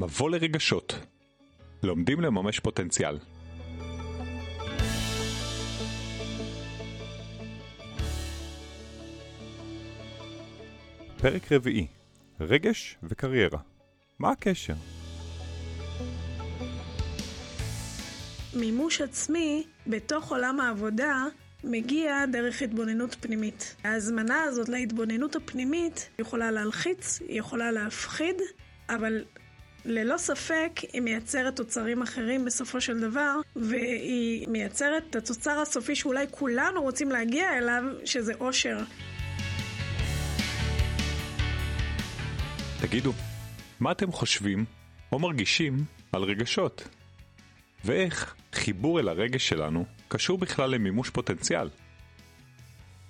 מבוא לרגשות. לומדים לממש פוטנציאל. פרק רביעי רגש וקריירה. מה הקשר? מימוש עצמי בתוך עולם העבודה מגיע דרך התבוננות פנימית. ההזמנה הזאת להתבוננות הפנימית יכולה להלחיץ, היא יכולה להפחיד, אבל ללא ספק היא מייצרת תוצרים אחרים בסופו של דבר, והיא מייצרת את התוצר הסופי שאולי כולנו רוצים להגיע אליו, שזה אושר. תגידו, מה אתם חושבים או מרגישים על רגשות? ואיך חיבור אל הרגש שלנו קשור בכלל למימוש פוטנציאל?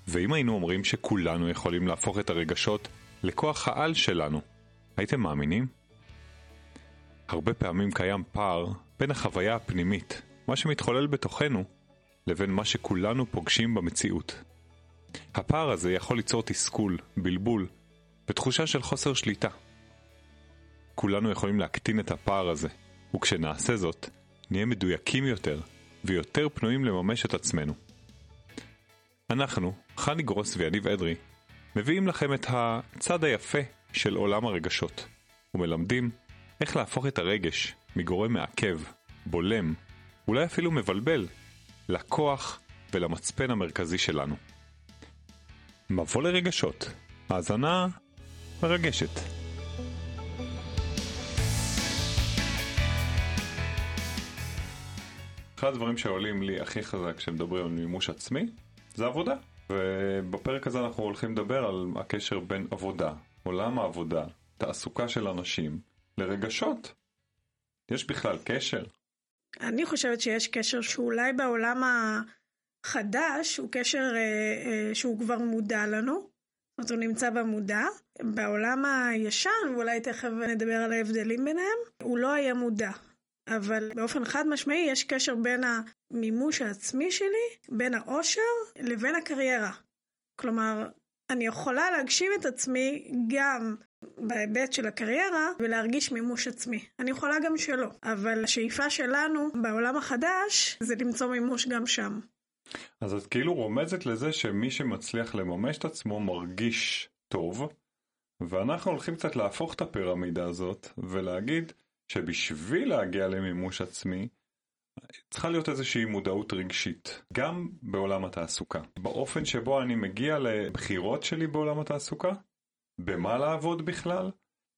ואם היינו אומרים שכולנו יכולים להפוך את הרגשות לכוח העל שלנו, הייתם מאמינים? הרבה פעמים קיים פער בין החוויה הפנימית, מה שמתחולל בתוכנו, לבין מה שכולנו פוגשים במציאות. הפער הזה יכול ליצור תסכול, בלבול ותחושה של חוסר שליטה. כולנו יכולים להקטין את הפער הזה, וכשנעשה זאת, נהיה מדויקים יותר ויותר פנויים לממש את עצמנו. אנחנו, חני גרוס ויניב אדרי, מביאים לכם את הצד היפה של עולם הרגשות, ומלמדים איך להפוך את הרגש מגורם מעכב, בולם, אולי אפילו מבלבל, לכוח ולמצפן המרכזי שלנו. מבוא לרגשות, האזנה מרגשת. אחד הדברים שעולים לי הכי חזק כשמדברים על מימוש עצמי, זה עבודה. ובפרק הזה אנחנו הולכים לדבר על הקשר בין עבודה, עולם העבודה, תעסוקה של אנשים, לרגשות. יש בכלל קשר? אני חושבת שיש קשר שאולי בעולם החדש הוא קשר אה, אה, שהוא כבר מודע לנו. זאת אומרת, הוא נמצא במודע. בעולם הישן, ואולי תכף נדבר על ההבדלים ביניהם, הוא לא היה מודע. אבל באופן חד משמעי יש קשר בין המימוש העצמי שלי, בין העושר, לבין הקריירה. כלומר, אני יכולה להגשים את עצמי גם בהיבט של הקריירה ולהרגיש מימוש עצמי. אני יכולה גם שלא, אבל השאיפה שלנו בעולם החדש זה למצוא מימוש גם שם. אז את כאילו רומזת לזה שמי שמצליח לממש את עצמו מרגיש טוב, ואנחנו הולכים קצת להפוך את הפירמידה הזאת ולהגיד שבשביל להגיע למימוש עצמי, צריכה להיות איזושהי מודעות רגשית, גם בעולם התעסוקה. באופן שבו אני מגיע לבחירות שלי בעולם התעסוקה, במה לעבוד בכלל,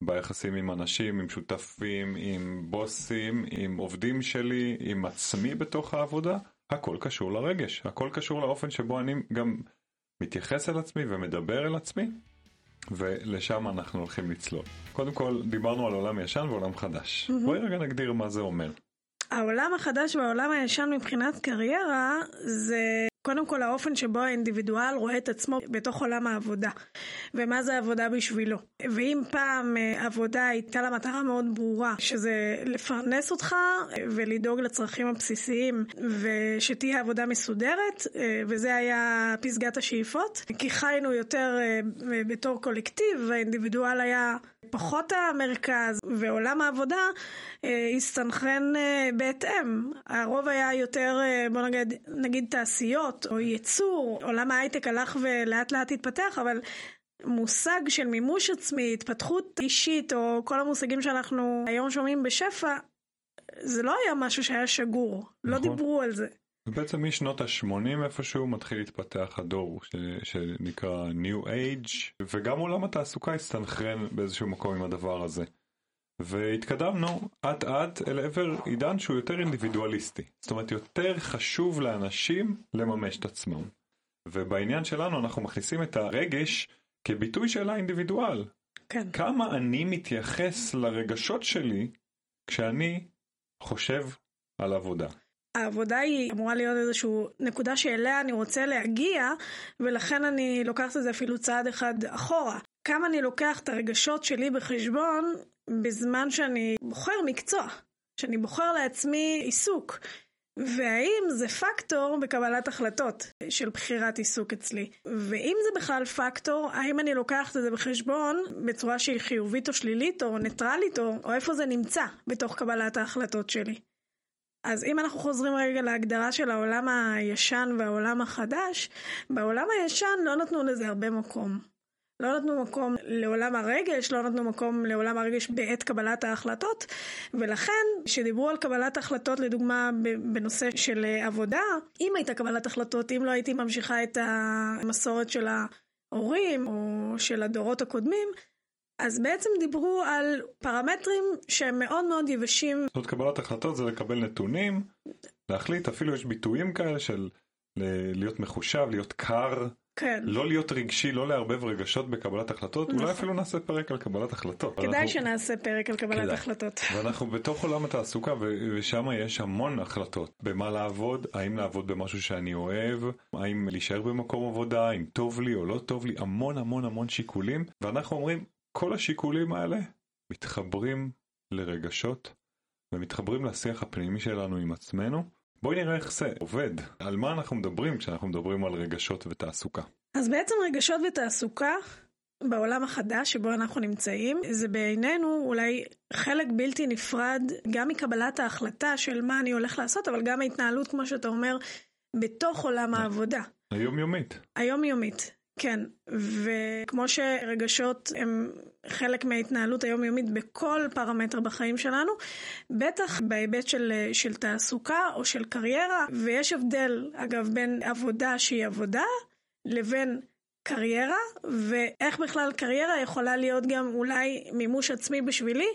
ביחסים עם אנשים, עם שותפים, עם בוסים, עם עובדים שלי, עם עצמי בתוך העבודה, הכל קשור לרגש, הכל קשור לאופן שבו אני גם מתייחס אל עצמי ומדבר אל עצמי, ולשם אנחנו הולכים לצלול. קודם כל, דיברנו על עולם ישן ועולם חדש. Mm-hmm. בואי רגע נגדיר מה זה אומר. העולם החדש והעולם הישן מבחינת קריירה זה קודם כל האופן שבו האינדיבידואל רואה את עצמו בתוך עולם העבודה ומה זה עבודה בשבילו. ואם פעם אה, עבודה הייתה לה מטרה מאוד ברורה שזה לפרנס אותך ולדאוג לצרכים הבסיסיים ושתהיה עבודה מסודרת אה, וזה היה פסגת השאיפות כי חיינו יותר אה, בתור קולקטיב והאינדיבידואל היה פחות המרכז ועולם העבודה הסתנכרן בהתאם. הרוב היה יותר בוא נגיד, נגיד תעשיות חברות או ייצור, עולם ההייטק הלך ולאט לאט התפתח, אבל מושג של מימוש עצמי, התפתחות אישית, או כל המושגים שאנחנו היום שומעים בשפע, זה לא היה משהו שהיה שגור, לא נכון. לא דיברו על זה. ובעצם משנות ה-80 איפשהו מתחיל להתפתח הדור ש... שנקרא New Age, וגם עולם התעסוקה הסתנכרן באיזשהו מקום עם הדבר הזה. והתקדמנו אט אט אל עבר עידן שהוא יותר אינדיבידואליסטי. זאת אומרת, יותר חשוב לאנשים לממש את עצמם. ובעניין שלנו אנחנו מכניסים את הרגש כביטוי של האינדיבידואל. כן. כמה אני מתייחס לרגשות שלי כשאני חושב על עבודה. העבודה היא אמורה להיות איזושהי נקודה שאליה אני רוצה להגיע, ולכן אני לוקחת את זה אפילו צעד אחד אחורה. כמה אני לוקח את הרגשות שלי בחשבון בזמן שאני בוחר מקצוע, שאני בוחר לעצמי עיסוק. והאם זה פקטור בקבלת החלטות של בחירת עיסוק אצלי. ואם זה בכלל פקטור, האם אני לוקחת את זה בחשבון בצורה שהיא חיובית או שלילית או ניטרלית או, או איפה זה נמצא בתוך קבלת ההחלטות שלי. אז אם אנחנו חוזרים רגע להגדרה של העולם הישן והעולם החדש, בעולם הישן לא נתנו לזה הרבה מקום. לא נתנו מקום לעולם הרגש, לא נתנו מקום לעולם הרגש בעת קבלת ההחלטות, ולכן כשדיברו על קבלת החלטות לדוגמה בנושא של עבודה, אם הייתה קבלת החלטות, אם לא הייתי ממשיכה את המסורת של ההורים או של הדורות הקודמים, אז בעצם דיברו על פרמטרים שהם מאוד מאוד יבשים. זאת קבלת החלטות זה לקבל נתונים, להחליט, אפילו יש ביטויים כאלה של להיות מחושב, להיות קר. כן. לא להיות רגשי, לא לערבב רגשות בקבלת החלטות, נכון. אולי אפילו נעשה פרק על קבלת החלטות. כדאי אנחנו... שנעשה פרק על קבלת כדאי. החלטות. ואנחנו בתוך עולם התעסוקה ושם יש המון החלטות. במה לעבוד, האם לעבוד במשהו שאני אוהב, האם להישאר במקום עבודה, אם טוב לי או לא טוב לי, המון המון המון שיקולים, ואנחנו אומרים, כל השיקולים האלה מתחברים לרגשות ומתחברים לשיח הפנימי שלנו עם עצמנו. בואי נראה איך זה עובד, על מה אנחנו מדברים כשאנחנו מדברים על רגשות ותעסוקה. אז בעצם רגשות ותעסוקה בעולם החדש שבו אנחנו נמצאים, זה בעינינו אולי חלק בלתי נפרד גם מקבלת ההחלטה של מה אני הולך לעשות, אבל גם ההתנהלות, כמו שאתה אומר, בתוך עולם העבודה. היומיומית. היומיומית. כן, וכמו שרגשות הם חלק מההתנהלות היומיומית בכל פרמטר בחיים שלנו, בטח בהיבט של, של תעסוקה או של קריירה, ויש הבדל, אגב, בין עבודה שהיא עבודה לבין קריירה, ואיך בכלל קריירה יכולה להיות גם אולי מימוש עצמי בשבילי,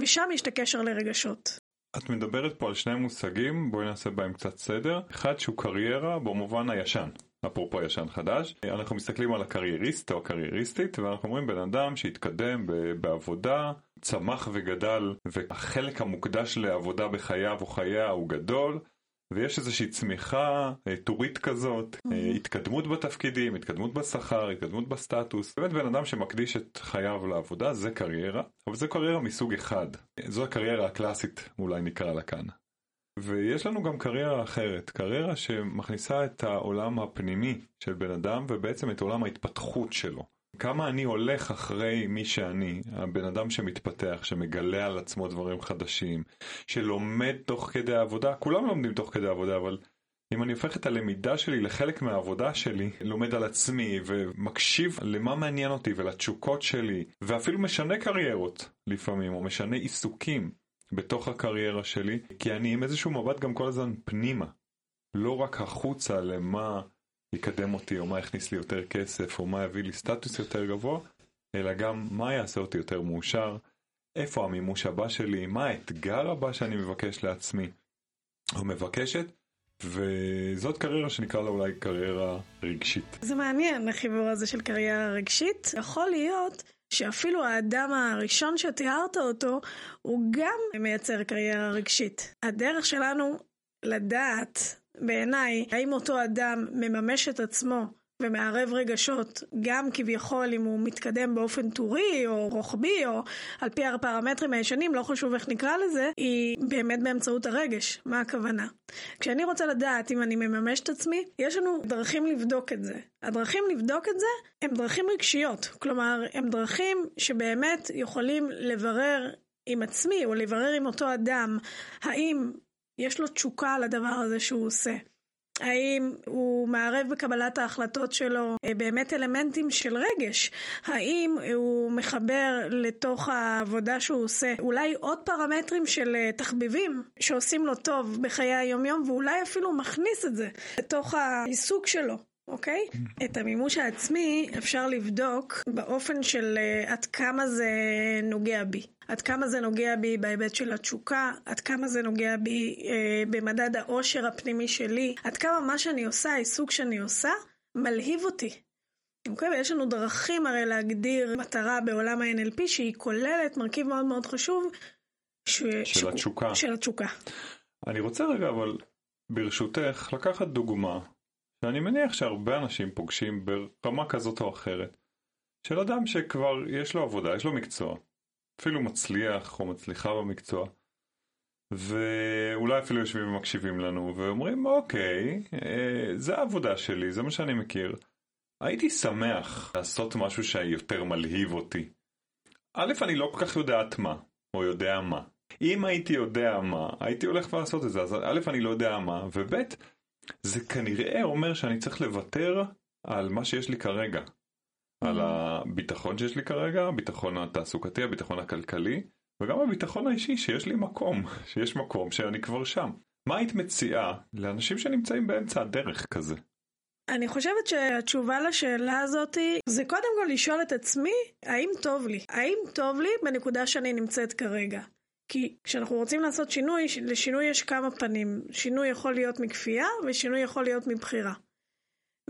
ושם יש את הקשר לרגשות. את מדברת פה על שני מושגים, בואי נעשה בהם קצת סדר. אחד שהוא קריירה במובן הישן. אפרופו ישן חדש, אנחנו מסתכלים על הקרייריסט או הקרייריסטית ואנחנו אומרים בן אדם שהתקדם בעבודה, צמח וגדל והחלק המוקדש לעבודה בחייו או חייה הוא גדול ויש איזושהי צמיחה אה, טורית כזאת, mm-hmm. התקדמות בתפקידים, התקדמות בשכר, התקדמות בסטטוס. באמת בן אדם שמקדיש את חייו לעבודה זה קריירה, אבל זה קריירה מסוג אחד. זו הקריירה הקלאסית אולי נקרא לה כאן. ויש לנו גם קריירה אחרת, קריירה שמכניסה את העולם הפנימי של בן אדם ובעצם את עולם ההתפתחות שלו. כמה אני הולך אחרי מי שאני, הבן אדם שמתפתח, שמגלה על עצמו דברים חדשים, שלומד תוך כדי העבודה, כולם לומדים תוך כדי העבודה, אבל אם אני הופך את הלמידה שלי לחלק מהעבודה שלי, לומד על עצמי ומקשיב למה מעניין אותי ולתשוקות שלי, ואפילו משנה קריירות לפעמים, או משנה עיסוקים, בתוך הקריירה שלי, כי אני עם איזשהו מבט גם כל הזמן פנימה. לא רק החוצה למה יקדם אותי, או מה יכניס לי יותר כסף, או מה יביא לי סטטוס יותר גבוה, אלא גם מה יעשה אותי יותר מאושר, איפה המימוש הבא שלי, מה האתגר הבא שאני מבקש לעצמי, או מבקשת, וזאת קריירה שנקרא לה אולי קריירה רגשית. זה מעניין החיבור הזה של קריירה רגשית. יכול להיות שאפילו האדם הראשון שתיארת אותו, הוא גם מייצר קריירה רגשית. הדרך שלנו לדעת, בעיניי, האם אותו אדם מממש את עצמו ומערב רגשות, גם כביכול אם הוא מתקדם באופן טורי או רוחבי או על פי הפרמטרים הישנים, לא חשוב איך נקרא לזה, היא באמת באמצעות הרגש. מה הכוונה? כשאני רוצה לדעת אם אני מממש את עצמי, יש לנו דרכים לבדוק את זה. הדרכים לבדוק את זה הם דרכים רגשיות, כלומר, הם דרכים שבאמת יכולים לברר עם עצמי או לברר עם אותו אדם האם יש לו תשוקה לדבר הזה שהוא עושה. האם הוא מערב בקבלת ההחלטות שלו אה, באמת אלמנטים של רגש? האם הוא מחבר לתוך העבודה שהוא עושה אולי עוד פרמטרים של אה, תחביבים שעושים לו טוב בחיי היומיום ואולי אפילו מכניס את זה לתוך העיסוק שלו? אוקיי? Okay? את המימוש העצמי אפשר לבדוק באופן של uh, עד כמה זה נוגע בי. עד כמה זה נוגע בי בהיבט של התשוקה, עד כמה זה נוגע בי אה, במדד העושר הפנימי שלי, עד כמה מה שאני עושה, העיסוק שאני עושה, מלהיב אותי. אוקיי? ויש לנו דרכים הרי להגדיר מטרה בעולם ה-NLP שהיא כוללת מרכיב מאוד מאוד חשוב ש... של. התשוקה. של התשוקה. אני רוצה רגע אבל ברשותך לקחת דוגמה שאני מניח שהרבה אנשים פוגשים ברמה כזאת או אחרת של אדם שכבר יש לו עבודה, יש לו מקצוע, אפילו מצליח או מצליחה במקצוע, ואולי אפילו יושבים ומקשיבים לנו ואומרים אוקיי, אה, זה העבודה שלי, זה מה שאני מכיר. הייתי שמח לעשות משהו שיותר מלהיב אותי. א', אני לא כל כך יודעת מה, או יודע מה. אם הייתי יודע מה, הייתי הולך לעשות את זה, אז א', אני לא יודע מה, וב', זה כנראה אומר שאני צריך לוותר על מה שיש לי כרגע. על mm. הביטחון שיש לי כרגע, הביטחון התעסוקתי, הביטחון הכלכלי, וגם הביטחון האישי שיש לי מקום, שיש מקום שאני כבר שם. מה היית מציעה לאנשים שנמצאים באמצע הדרך כזה? אני חושבת שהתשובה לשאלה הזאת זה קודם כל לשאול את עצמי, האם טוב לי? האם טוב לי בנקודה שאני נמצאת כרגע? כי כשאנחנו רוצים לעשות שינוי, לשינוי יש כמה פנים. שינוי יכול להיות מכפייה ושינוי יכול להיות מבחירה.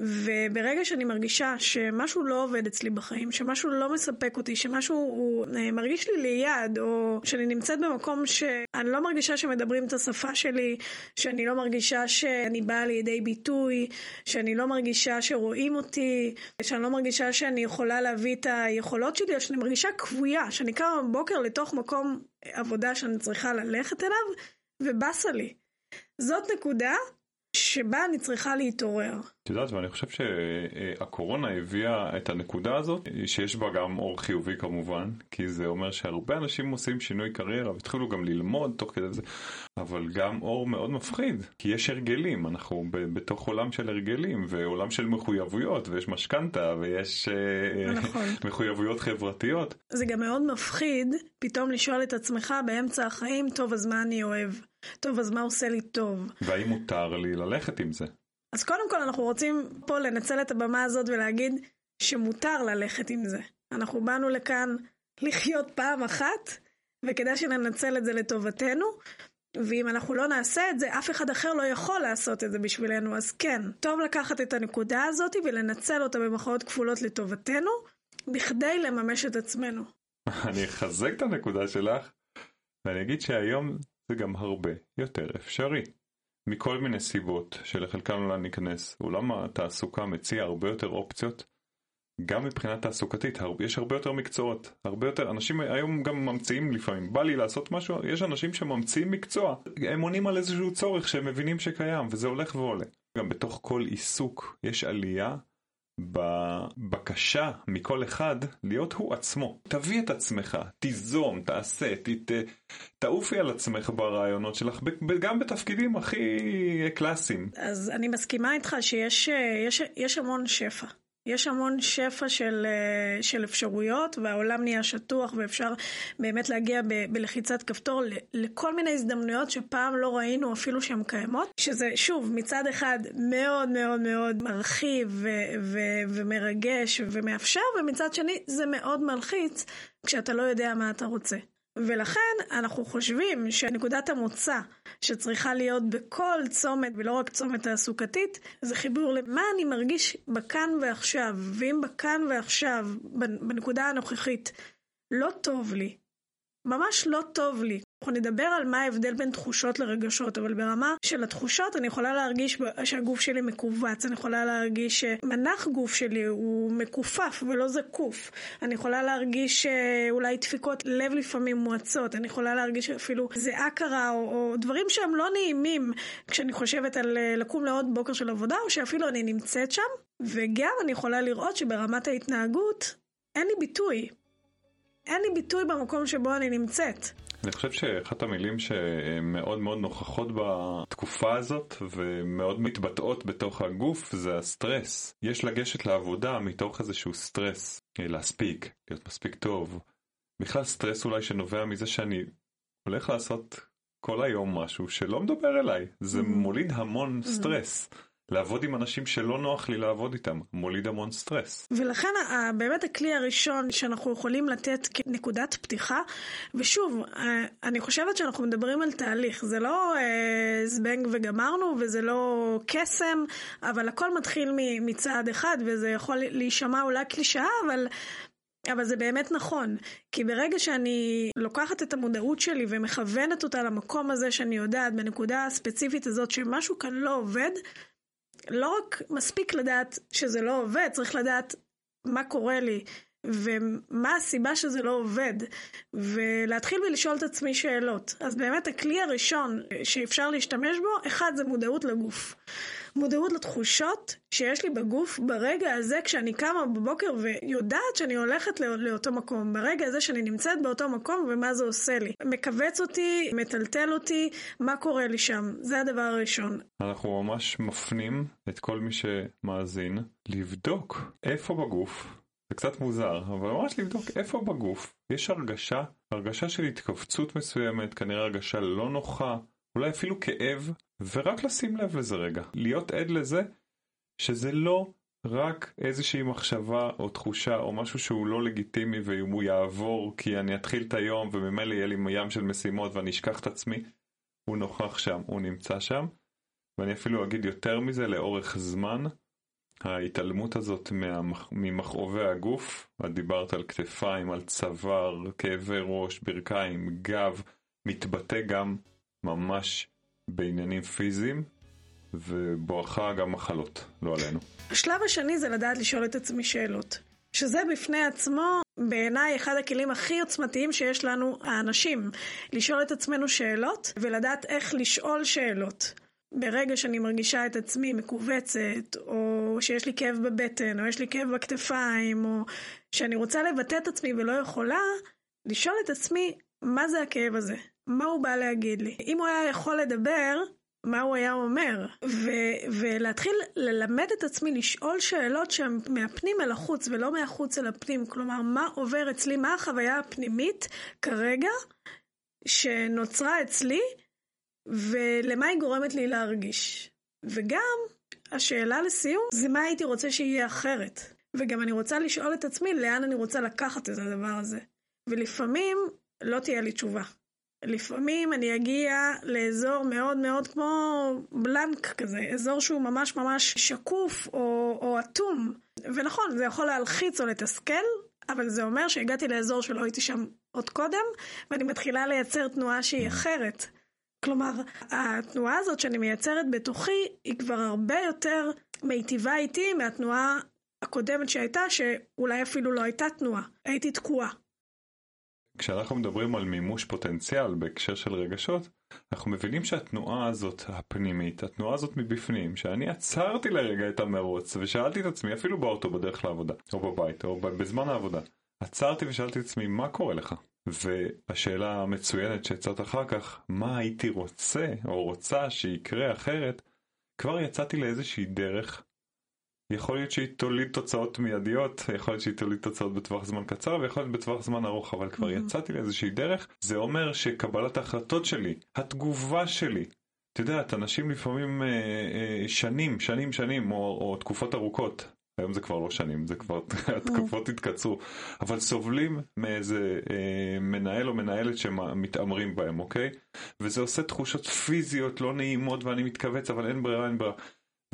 וברגע שאני מרגישה שמשהו לא עובד אצלי בחיים, שמשהו לא מספק אותי, שמשהו הוא אה, מרגיש לי ליד, או שאני נמצאת במקום שאני לא מרגישה שמדברים את השפה שלי, שאני לא מרגישה שאני באה לידי ביטוי, שאני לא מרגישה שרואים אותי, שאני לא מרגישה שאני יכולה להביא את היכולות שלי, או שאני מרגישה כבויה, שאני קמה בבוקר לתוך מקום עבודה שאני צריכה ללכת אליו, ובאסה לי. זאת נקודה שבה אני צריכה להתעורר. את יודעת, ואני חושב שהקורונה הביאה את הנקודה הזאת, שיש בה גם אור חיובי כמובן, כי זה אומר שהרבה אנשים עושים שינוי קריירה והתחילו גם ללמוד תוך כדי זה, אבל גם אור מאוד מפחיד, כי יש הרגלים, אנחנו בתוך עולם של הרגלים ועולם של מחויבויות, ויש משכנתה ויש אה, נכון. מחויבויות חברתיות. זה גם מאוד מפחיד פתאום לשאול את עצמך באמצע החיים, טוב, אז מה אני אוהב? טוב, אז מה עושה לי טוב? והאם מותר לי ללכת עם זה? אז קודם כל אנחנו רוצים פה לנצל את הבמה הזאת ולהגיד שמותר ללכת עם זה. אנחנו באנו לכאן לחיות פעם אחת, וכדאי שננצל את זה לטובתנו. ואם אנחנו לא נעשה את זה, אף אחד אחר לא יכול לעשות את זה בשבילנו. אז כן, טוב לקחת את הנקודה הזאת ולנצל אותה במחאות כפולות לטובתנו, בכדי לממש את עצמנו. אני אחזק את הנקודה שלך, ואני אגיד שהיום זה גם הרבה יותר אפשרי. מכל מיני סיבות שלחלקם אולי ניכנס. עולם התעסוקה מציע הרבה יותר אופציות, גם מבחינה תעסוקתית, יש הרבה יותר מקצועות, הרבה יותר, אנשים היום גם ממציאים לפעמים, בא לי לעשות משהו, יש אנשים שממציאים מקצוע, הם עונים על איזשהו צורך שהם מבינים שקיים, וזה הולך ועולה. גם בתוך כל עיסוק יש עלייה בבקשה מכל אחד להיות הוא עצמו. תביא את עצמך, תיזום, תעשה, ת, ת, תעופי על עצמך ברעיונות שלך, גם בתפקידים הכי קלאסיים. אז אני מסכימה איתך שיש יש, יש המון שפע. יש המון שפע של, אה, של אפשרויות והעולם נהיה שטוח ואפשר באמת להגיע ב, בלחיצת כפתור לכל מיני הזדמנויות שפעם לא ראינו אפילו שהן קיימות. שזה שוב מצד אחד מאוד מאוד מאוד מרחיב ו, ו, ומרגש ומאפשר ומצד שני זה מאוד מלחיץ כשאתה לא יודע מה אתה רוצה. ולכן אנחנו חושבים שנקודת המוצא שצריכה להיות בכל צומת, ולא רק צומת תעסוקתית, זה חיבור למה אני מרגיש בכאן ועכשיו. ואם בכאן ועכשיו, בנקודה הנוכחית, לא טוב לי, ממש לא טוב לי. אנחנו נדבר על מה ההבדל בין תחושות לרגשות, אבל ברמה של התחושות אני יכולה להרגיש שהגוף שלי מכווץ, אני יכולה להרגיש שמנח גוף שלי הוא מכופף ולא זקוף, אני יכולה להרגיש שאולי דפיקות לב לפעמים מואצות, אני יכולה להרגיש אפילו זיעה קרה או, או דברים שהם לא נעימים כשאני חושבת על אה, לקום לעוד בוקר של עבודה, או שאפילו אני נמצאת שם, וגם אני יכולה לראות שברמת ההתנהגות אין לי ביטוי. אין לי ביטוי במקום שבו אני נמצאת. אני חושב שאחת המילים שמאוד מאוד נוכחות בתקופה הזאת ומאוד מתבטאות בתוך הגוף זה הסטרס. יש לגשת לעבודה מתוך איזשהו סטרס, להספיק, להיות מספיק טוב. בכלל סטרס אולי שנובע מזה שאני הולך לעשות כל היום משהו שלא מדבר אליי. זה אהמ. מוליד המון אהמ. סטרס. לעבוד עם אנשים שלא נוח לי לעבוד איתם, מוליד המון סטרס. ולכן באמת הכלי הראשון שאנחנו יכולים לתת כנקודת פתיחה, ושוב, אני חושבת שאנחנו מדברים על תהליך, זה לא אה, זבנג וגמרנו וזה לא קסם, אבל הכל מתחיל מצעד אחד וזה יכול להישמע אולי קלישאה, אבל... אבל זה באמת נכון, כי ברגע שאני לוקחת את המודעות שלי ומכוונת אותה למקום הזה שאני יודעת בנקודה הספציפית הזאת שמשהו כאן לא עובד, לא רק מספיק לדעת שזה לא עובד, צריך לדעת מה קורה לי ומה הסיבה שזה לא עובד, ולהתחיל ולשאול את עצמי שאלות. אז באמת הכלי הראשון שאפשר להשתמש בו, אחד זה מודעות לגוף. מודעות לתחושות שיש לי בגוף ברגע הזה כשאני קמה בבוקר ויודעת שאני הולכת לא, לאותו מקום, ברגע הזה שאני נמצאת באותו מקום ומה זה עושה לי. מכווץ אותי, מטלטל אותי, מה קורה לי שם, זה הדבר הראשון. אנחנו ממש מפנים את כל מי שמאזין לבדוק איפה בגוף. זה קצת מוזר, אבל ממש לבדוק איפה בגוף. יש הרגשה, הרגשה של התכווצות מסוימת, כנראה הרגשה לא נוחה, אולי אפילו כאב, ורק לשים לב לזה רגע. להיות עד לזה שזה לא רק איזושהי מחשבה או תחושה או משהו שהוא לא לגיטימי ואם הוא יעבור כי אני אתחיל את היום וממילא יהיה לי מים של משימות ואני אשכח את עצמי, הוא נוכח שם, הוא נמצא שם. ואני אפילו אגיד יותר מזה לאורך זמן, ההתעלמות הזאת. ממכאובי הגוף, את דיברת על כתפיים, על צוואר, כאבי ראש, ברכיים, גב, מתבטא גם ממש בעניינים פיזיים, ובואכה גם מחלות, לא עלינו. השלב השני זה לדעת לשאול את עצמי שאלות. שזה בפני עצמו בעיניי אחד הכלים הכי עוצמתיים שיש לנו האנשים. לשאול את עצמנו שאלות ולדעת איך לשאול שאלות. ברגע שאני מרגישה את עצמי מכווצת, או שיש לי כאב בבטן, או יש לי כאב בכתפיים, או שאני רוצה לבטא את עצמי ולא יכולה, לשאול את עצמי, מה זה הכאב הזה? מה הוא בא להגיד לי? אם הוא היה יכול לדבר, מה הוא היה אומר? ו- ולהתחיל ללמד את עצמי לשאול שאלות שהן מהפנים אל החוץ ולא מהחוץ אל הפנים. כלומר, מה עובר אצלי, מה החוויה הפנימית כרגע שנוצרה אצלי, ולמה היא גורמת לי להרגיש. וגם, השאלה לסיום, זה מה הייתי רוצה שיהיה אחרת. וגם אני רוצה לשאול את עצמי לאן אני רוצה לקחת את הדבר הזה. ולפעמים לא תהיה לי תשובה. לפעמים אני אגיע לאזור מאוד מאוד כמו בלנק כזה, אזור שהוא ממש ממש שקוף או, או אטום. ונכון, זה יכול להלחיץ או לתסכל, אבל זה אומר שהגעתי לאזור שלא הייתי שם עוד קודם, ואני מתחילה לייצר תנועה שהיא אחרת. כלומר, התנועה הזאת שאני מייצרת בתוכי היא כבר הרבה יותר מיטיבה איתי מהתנועה הקודמת שהייתה, שאולי אפילו לא הייתה תנועה, הייתי תקועה. כשאנחנו מדברים על מימוש פוטנציאל בהקשר של רגשות, אנחנו מבינים שהתנועה הזאת הפנימית, התנועה הזאת מבפנים, שאני עצרתי לרגע את המרוץ ושאלתי את עצמי, אפילו באוטו בדרך לעבודה, או בבית, או בזמן העבודה, עצרתי ושאלתי את עצמי, מה קורה לך? והשאלה המצוינת שהצעת אחר כך, מה הייתי רוצה או רוצה שיקרה אחרת, כבר יצאתי לאיזושהי דרך יכול להיות שהיא תוליד תוצאות מיידיות, יכול להיות שהיא תוליד תוצאות בטווח זמן קצר ויכול להיות בטווח זמן ארוך, אבל כבר mm-hmm. יצאתי לאיזושהי דרך, זה אומר שקבלת ההחלטות שלי, התגובה שלי, את יודעת, אנשים לפעמים אה, אה, שנים, שנים, שנים, או, או תקופות ארוכות, היום זה כבר לא שנים, זה כבר, התקופות התקצרו, אבל סובלים מאיזה אה, מנהל או מנהלת שמתעמרים בהם, אוקיי? וזה עושה תחושות פיזיות לא נעימות ואני מתכווץ, אבל אין ברירה, אין ברירה.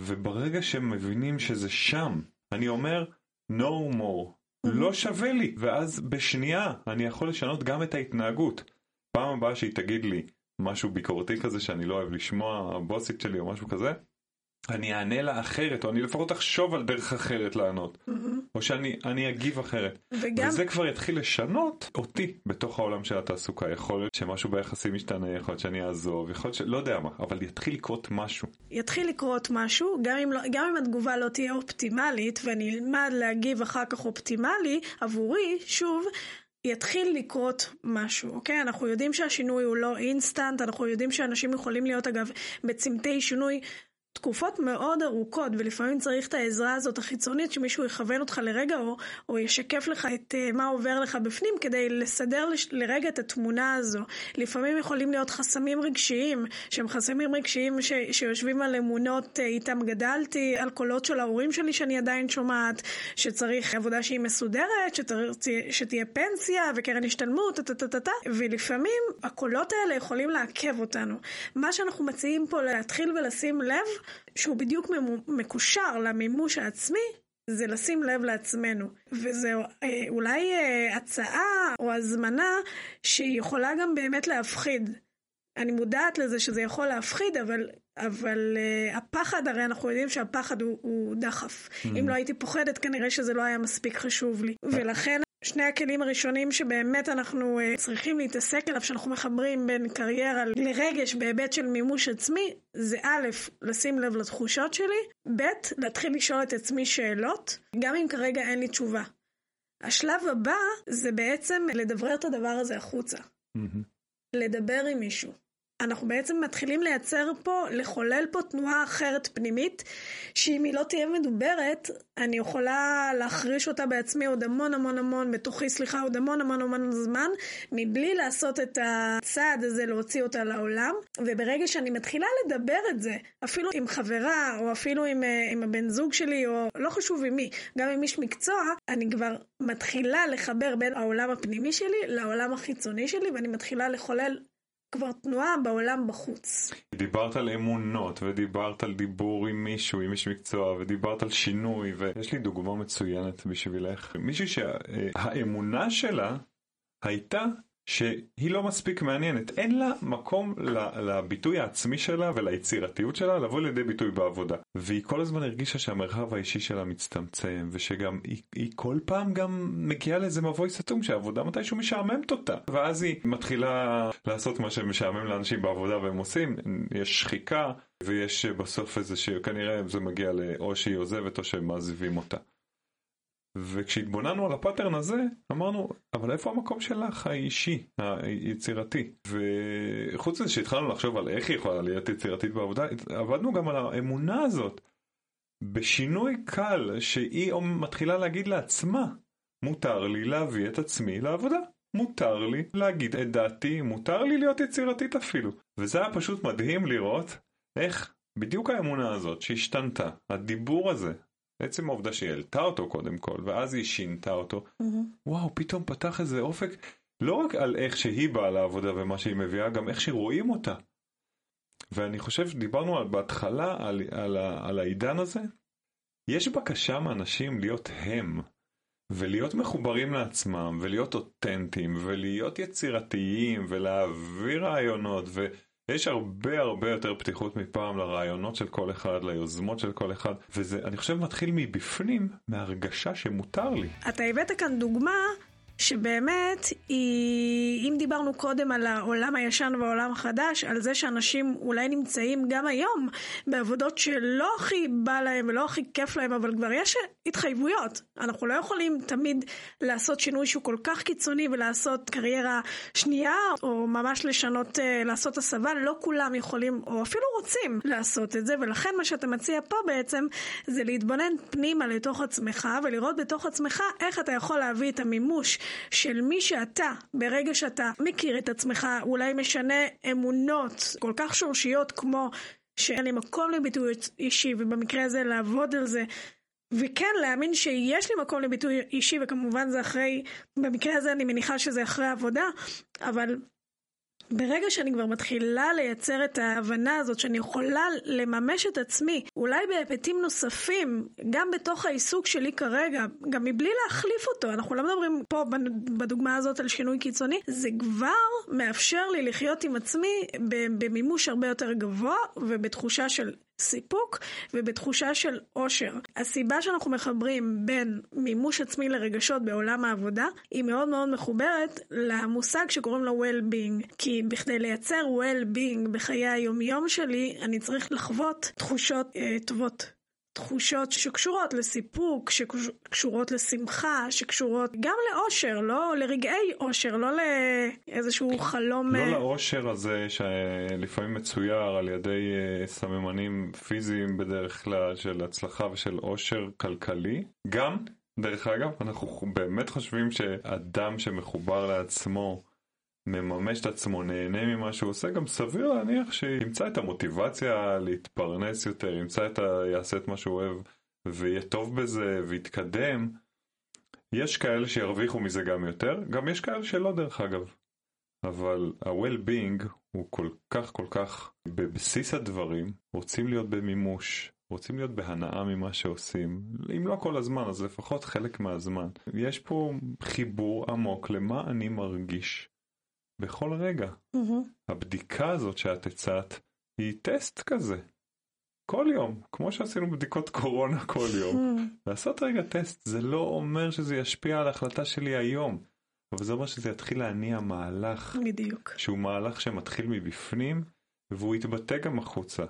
וברגע שהם מבינים שזה שם, אני אומר, no more. לא שווה לי, ואז בשנייה אני יכול לשנות גם את ההתנהגות. פעם הבאה שהיא תגיד לי משהו ביקורתי כזה שאני לא אוהב לשמוע, הבוסית שלי או משהו כזה, אני אענה לה אחרת, או אני לפחות אחשוב על דרך אחרת לענות, mm-hmm. או שאני אגיב אחרת. וגם... וזה כבר יתחיל לשנות אותי בתוך העולם של התעסוקה. יכול להיות שמשהו ביחסים ישתנה, יכול להיות שאני אעזוב, יכול להיות ש... לא יודע מה, אבל יתחיל לקרות משהו. יתחיל לקרות משהו, גם אם, לא, גם אם התגובה לא תהיה אופטימלית, ואני אלמד להגיב אחר כך אופטימלי, עבורי, שוב, יתחיל לקרות משהו, אוקיי? אנחנו יודעים שהשינוי הוא לא אינסטנט, אנחנו יודעים שאנשים יכולים להיות אגב בצמתי שינוי תקופות מאוד ארוכות, ולפעמים צריך את העזרה הזאת החיצונית, שמישהו יכוון אותך לרגע, או, או ישקף לך את uh, מה עובר לך בפנים, כדי לסדר לש, לרגע את התמונה הזו. לפעמים יכולים להיות חסמים רגשיים, שהם חסמים רגשיים ש, שיושבים על אמונות uh, איתם גדלתי, על קולות של ההורים שלי שאני עדיין שומעת, שצריך עבודה שהיא מסודרת, שצריך, שתהיה פנסיה וקרן השתלמות, טה-טה-טה-טה, ולפעמים הקולות האלה יכולים לעכב אותנו. מה שאנחנו מציעים פה להתחיל ולשים לב, שהוא בדיוק מקושר למימוש העצמי, זה לשים לב לעצמנו. וזה אה, אולי אה, הצעה או הזמנה שהיא יכולה גם באמת להפחיד. אני מודעת לזה שזה יכול להפחיד, אבל אבל uh, הפחד, הרי אנחנו יודעים שהפחד הוא, הוא דחף. Mm-hmm. אם לא הייתי פוחדת, כנראה שזה לא היה מספיק חשוב לי. ולכן שני הכלים הראשונים שבאמת אנחנו uh, צריכים להתעסק עליו, שאנחנו מחברים בין קריירה לרגש בהיבט של מימוש עצמי, זה א', לשים לב לתחושות שלי, ב', להתחיל לשאול את עצמי שאלות, גם אם כרגע אין לי תשובה. השלב הבא זה בעצם לדברר את הדבר הזה החוצה. Mm-hmm. לדבר עם מישהו. אנחנו בעצם מתחילים לייצר פה, לחולל פה תנועה אחרת פנימית, שאם היא לא תהיה מדוברת, אני יכולה להחריש אותה בעצמי עוד המון המון המון, בתוכי סליחה, עוד המון המון המון זמן, מבלי לעשות את הצעד הזה להוציא אותה לעולם. וברגע שאני מתחילה לדבר את זה, אפילו עם חברה, או אפילו עם, אה, עם הבן זוג שלי, או לא חשוב עם מי, גם עם איש מקצוע, אני כבר מתחילה לחבר בין העולם הפנימי שלי לעולם החיצוני שלי, ואני מתחילה לחולל כבר תנועה בעולם בחוץ. דיברת על אמונות, ודיברת על דיבור עם מישהו, עם איש מקצוע, ודיברת על שינוי, ויש לי דוגמה מצוינת בשבילך. מישהי שהאמונה שלה הייתה שהיא לא מספיק מעניינת. אין לה מקום לביטוי העצמי שלה וליצירתיות שלה לבוא לידי ביטוי בעבודה. והיא כל הזמן הרגישה שהמרחב האישי שלה מצטמצם, ושגם היא, היא כל פעם גם מגיעה לאיזה מבוי סתום שהעבודה מתישהו משעממת אותה. ואז היא מתחילה לעשות מה שמשעמם לאנשים בעבודה והם עושים, יש שחיקה, ויש בסוף איזה שכנראה זה מגיע לאו שהיא עוזבת או שהם מעזיבים אותה. וכשהתבוננו על הפאטרן הזה, אמרנו, אבל איפה המקום שלך האישי, היצירתי? וחוץ מזה שהתחלנו לחשוב על איך היא יכולה להיות יצירתית בעבודה, עבדנו גם על האמונה הזאת. בשינוי קל שהיא מתחילה להגיד לעצמה, מותר לי להביא את עצמי לעבודה. מותר לי להגיד את דעתי, מותר לי להיות יצירתית אפילו. וזה היה פשוט מדהים לראות איך בדיוק האמונה הזאת שהשתנתה, הדיבור הזה, עצם העובדה שהיא העלתה אותו קודם כל, ואז היא שינתה אותו, mm-hmm. וואו, פתאום פתח איזה אופק, לא רק על איך שהיא באה לעבודה ומה שהיא מביאה, גם איך שרואים אותה. ואני חושב שדיברנו על, בהתחלה על, על, על העידן הזה, יש בקשה מאנשים להיות הם, ולהיות מחוברים לעצמם, ולהיות אותנטיים, ולהיות יצירתיים, ולהעביר רעיונות, ו... יש הרבה הרבה יותר פתיחות מפעם לרעיונות של כל אחד, ליוזמות של כל אחד, וזה, אני חושב, מתחיל מבפנים, מהרגשה שמותר לי. אתה הבאת כאן דוגמה שבאמת, היא, אם דיברנו קודם על העולם הישן והעולם החדש, על זה שאנשים אולי נמצאים גם היום בעבודות שלא הכי בא להם ולא הכי כיף להם, אבל כבר יש התחייבויות. אנחנו לא יכולים תמיד לעשות שינוי שהוא כל כך קיצוני ולעשות קריירה שנייה, או ממש לשנות, אה, לעשות הסבה, לא כולם יכולים, או אפילו רוצים לעשות את זה, ולכן מה שאתה מציע פה בעצם, זה להתבונן פנימה לתוך עצמך, ולראות בתוך עצמך איך אתה יכול להביא את המימוש של מי שאתה, ברגע שאתה מכיר את עצמך, אולי משנה אמונות כל כך שורשיות כמו שאין לי מקום לביטוי אישי, ובמקרה הזה לעבוד על זה. וכן להאמין שיש לי מקום לביטוי אישי וכמובן זה אחרי, במקרה הזה אני מניחה שזה אחרי עבודה, אבל ברגע שאני כבר מתחילה לייצר את ההבנה הזאת שאני יכולה לממש את עצמי, אולי בהיבטים נוספים, גם בתוך העיסוק שלי כרגע, גם מבלי להחליף אותו, אנחנו לא מדברים פה בדוגמה הזאת על שינוי קיצוני, זה כבר מאפשר לי לחיות עם עצמי במימוש הרבה יותר גבוה ובתחושה של סיפוק ובתחושה של אושר. הסיבה שאנחנו מחברים בין מימוש עצמי לרגשות בעולם העבודה היא מאוד מאוד מחוברת למושג שקוראים לו well-being. כי בכדי לייצר well-being בחיי היומיום שלי, אני צריך לחוות תחושות אה, טובות. תחושות שקשורות לסיפוק, שקשורות לשמחה, שקשורות גם לאושר, לא לרגעי אושר, לא לאיזשהו חלום... לא אה, לאושר הזה שלפעמים מצויר על ידי אה, סממנים פיזיים בדרך כלל של הצלחה ושל אושר כלכלי. גם, דרך אגב, אנחנו באמת חושבים שאדם שמחובר לעצמו מממש את עצמו, נהנה ממה שהוא עושה, גם סביר להניח שימצא את המוטיבציה להתפרנס יותר, ימצא את ה... יעשה את מה שהוא אוהב ויהיה טוב בזה ויתקדם. יש כאלה שירוויחו מזה גם יותר, גם יש כאלה שלא דרך אגב. אבל ה-well-being הוא כל כך כל כך בבסיס הדברים, רוצים להיות במימוש, רוצים להיות בהנאה ממה שעושים, אם לא כל הזמן אז לפחות חלק מהזמן. יש פה חיבור עמוק למה אני מרגיש בכל רגע. Mm-hmm. הבדיקה הזאת שאת הצעת היא טסט כזה. כל יום, כמו שעשינו בדיקות קורונה כל יום. לעשות רגע טסט זה לא אומר שזה ישפיע על ההחלטה שלי היום, אבל זה אומר שזה יתחיל להניע מהלך. בדיוק. שהוא מהלך שמתחיל מבפנים והוא יתבטא גם החוצה.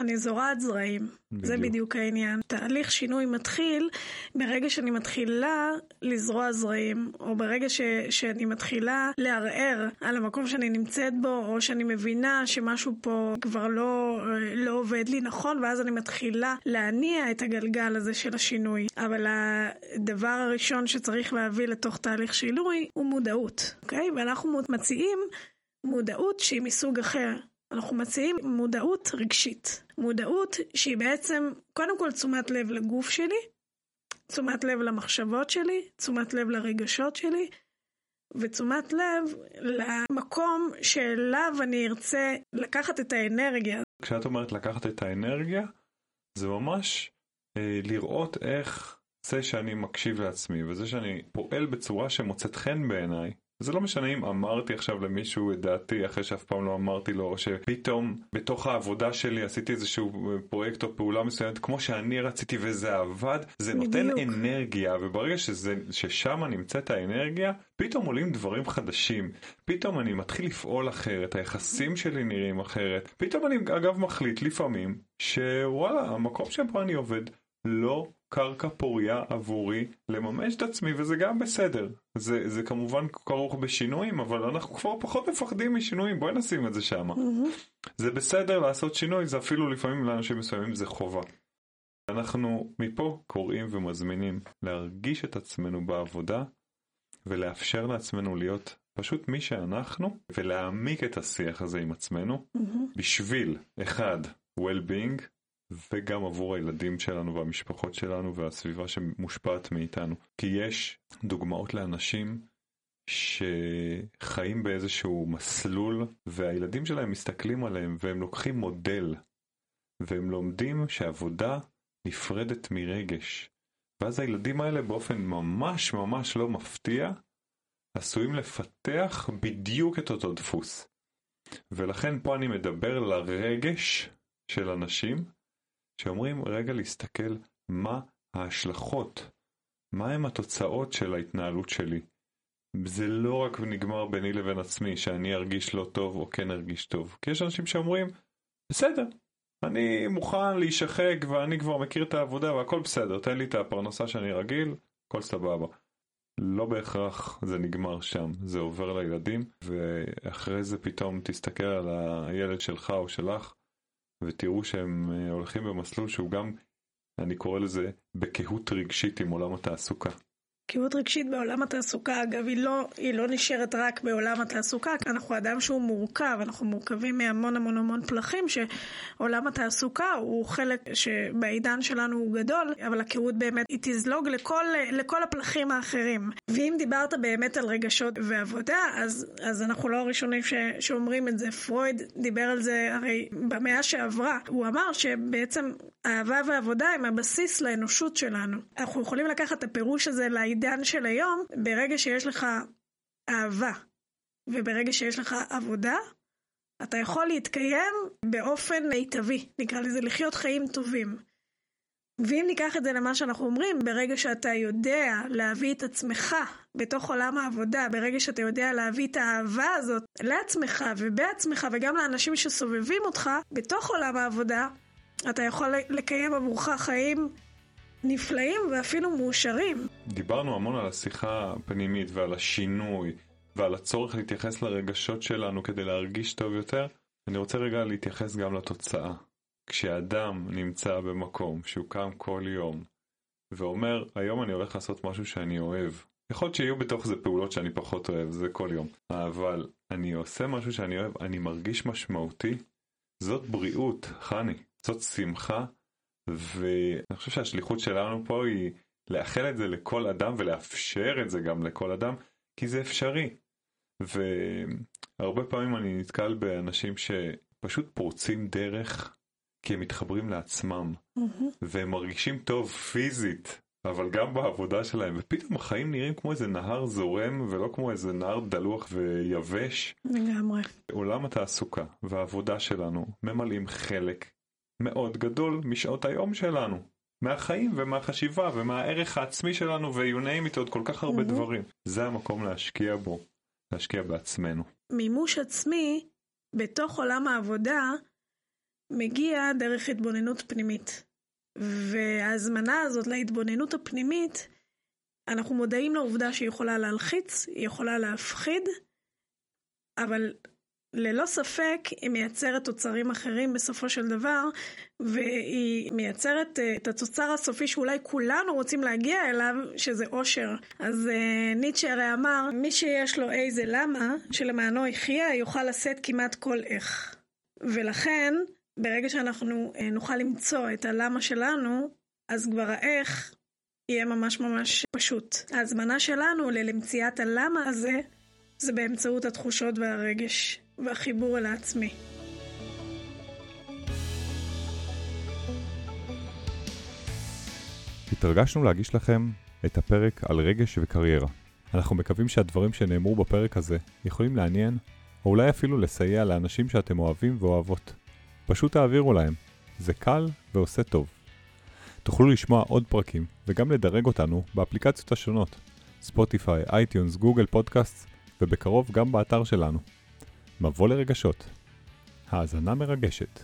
אני זורעת זרעים, בדיוק. זה בדיוק העניין. תהליך שינוי מתחיל ברגע שאני מתחילה לזרוע זרעים, או ברגע ש, שאני מתחילה לערער על המקום שאני נמצאת בו, או שאני מבינה שמשהו פה כבר לא, לא עובד לי נכון, ואז אני מתחילה להניע את הגלגל הזה של השינוי. אבל הדבר הראשון שצריך להביא לתוך תהליך שינוי הוא מודעות, אוקיי? ואנחנו מציעים מודעות שהיא מסוג אחר. אנחנו מציעים מודעות רגשית. מודעות שהיא בעצם קודם כל תשומת לב לגוף שלי, תשומת לב למחשבות שלי, תשומת לב לרגשות שלי, ותשומת לב למקום שאליו אני ארצה לקחת את האנרגיה. כשאת אומרת לקחת את האנרגיה, זה ממש אה, לראות איך זה שאני מקשיב לעצמי וזה שאני פועל בצורה שמוצאת חן בעיניי, זה לא משנה אם אמרתי עכשיו למישהו את דעתי אחרי שאף פעם לא אמרתי לו, או שפתאום בתוך העבודה שלי עשיתי איזשהו פרויקט או פעולה מסוימת כמו שאני רציתי וזה עבד, זה נותן בדיוק. אנרגיה, וברגע שזה, ששם נמצאת האנרגיה, פתאום עולים דברים חדשים, פתאום אני מתחיל לפעול אחרת, היחסים שלי נראים אחרת, פתאום אני אגב מחליט לפעמים שוואלה, המקום שבו אני עובד לא קרקע פוריה עבורי לממש את עצמי וזה גם בסדר. זה, זה כמובן כרוך בשינויים אבל אנחנו כבר פחות מפחדים משינויים בואי נשים את זה שם. Mm-hmm. זה בסדר לעשות שינוי זה אפילו לפעמים לאנשים מסוימים זה חובה. אנחנו מפה קוראים ומזמינים להרגיש את עצמנו בעבודה ולאפשר לעצמנו להיות פשוט מי שאנחנו ולהעמיק את השיח הזה עם עצמנו mm-hmm. בשביל אחד well-being וגם עבור הילדים שלנו והמשפחות שלנו והסביבה שמושפעת מאיתנו. כי יש דוגמאות לאנשים שחיים באיזשהו מסלול והילדים שלהם מסתכלים עליהם והם לוקחים מודל והם לומדים שעבודה נפרדת מרגש. ואז הילדים האלה באופן ממש ממש לא מפתיע עשויים לפתח בדיוק את אותו דפוס. ולכן פה אני מדבר לרגש של אנשים שאומרים רגע להסתכל מה ההשלכות, מה הם התוצאות של ההתנהלות שלי. זה לא רק נגמר ביני לבין עצמי שאני ארגיש לא טוב או כן ארגיש טוב, כי יש אנשים שאומרים בסדר, אני מוכן להישחק ואני כבר מכיר את העבודה והכל בסדר, תן לי את הפרנסה שאני רגיל, הכל סבבה. לא בהכרח זה נגמר שם, זה עובר לילדים ואחרי זה פתאום תסתכל על הילד שלך או שלך ותראו שהם אה, הולכים במסלול שהוא גם, אני קורא לזה, בקהות רגשית עם עולם התעסוקה. בקיאות רגשית בעולם התעסוקה, אגב, היא לא, היא לא נשארת רק בעולם התעסוקה, כי אנחנו אדם שהוא מורכב, אנחנו מורכבים מהמון המון המון פלחים, שעולם התעסוקה הוא חלק שבעידן שלנו הוא גדול, אבל הקיאות באמת היא תזלוג לכל, לכל הפלחים האחרים. ואם דיברת באמת על רגשות ועבודה, אז, אז אנחנו לא הראשונים ש, שאומרים את זה. פרויד דיבר על זה הרי במאה שעברה. הוא אמר שבעצם אהבה ועבודה הם הבסיס לאנושות שלנו. אנחנו יכולים לקחת את הפירוש הזה לעידן של היום, ברגע שיש לך אהבה וברגע שיש לך עבודה, אתה יכול להתקיים באופן מיטבי, נקרא לזה לחיות חיים טובים. ואם ניקח את זה למה שאנחנו אומרים, ברגע שאתה יודע להביא את עצמך בתוך עולם העבודה, ברגע שאתה יודע להביא את האהבה הזאת לעצמך ובעצמך וגם לאנשים שסובבים אותך בתוך עולם העבודה, אתה יכול לקיים עבורך חיים נפלאים ואפילו מאושרים. דיברנו המון על השיחה הפנימית ועל השינוי ועל הצורך להתייחס לרגשות שלנו כדי להרגיש טוב יותר. אני רוצה רגע להתייחס גם לתוצאה. כשאדם נמצא במקום שהוא קם כל יום ואומר, היום אני הולך לעשות משהו שאני אוהב. יכול להיות שיהיו בתוך זה פעולות שאני פחות אוהב, זה כל יום. אבל אני עושה משהו שאני אוהב, אני מרגיש משמעותי. זאת בריאות, חני. זאת שמחה, ואני חושב שהשליחות שלנו פה היא לאחל את זה לכל אדם ולאפשר את זה גם לכל אדם, כי זה אפשרי. והרבה פעמים אני נתקל באנשים שפשוט פורצים דרך כי הם מתחברים לעצמם, mm-hmm. והם מרגישים טוב פיזית אבל גם בעבודה שלהם, ופתאום החיים נראים כמו איזה נהר זורם ולא כמו איזה נהר דלוח ויבש. לגמרי. עולם התעסוקה והעבודה שלנו ממלאים חלק מאוד גדול משעות היום שלנו. מהחיים ומהחשיבה ומהערך העצמי שלנו ו-you name it עוד כל כך הרבה Mhm. דברים. זה המקום להשקיע בו, להשקיע בעצמנו. מימוש עצמי בתוך עולם העבודה מגיע דרך התבוננות פנימית. וההזמנה הזאת להתבוננות הפנימית, אנחנו מודעים לעובדה שהיא יכולה להלחיץ, היא יכולה להפחיד, אבל ללא ספק היא מייצרת תוצרים אחרים בסופו של דבר, והיא מייצרת אה, את התוצר הסופי שאולי כולנו רוצים להגיע אליו, שזה אושר. אז אה, ניטשה הרי אמר, מי שיש לו איזה למה, שלמענו יחיה, יוכל לשאת כמעט כל איך. ולכן, ברגע שאנחנו אה, נוכל למצוא את הלמה שלנו, אז כבר האיך יהיה ממש ממש פשוט. ההזמנה שלנו למציאת הלמה הזה, זה באמצעות התחושות והרגש, והחיבור אל העצמי. התרגשנו להגיש לכם את הפרק על רגש וקריירה. אנחנו מקווים שהדברים שנאמרו בפרק הזה יכולים לעניין, או אולי אפילו לסייע לאנשים שאתם אוהבים ואוהבות. פשוט תעבירו להם, זה קל ועושה טוב. תוכלו לשמוע עוד פרקים וגם לדרג אותנו באפליקציות השונות, ספוטיפיי, iTunes, Google Podcast, ובקרוב גם באתר שלנו. מבוא לרגשות. האזנה מרגשת.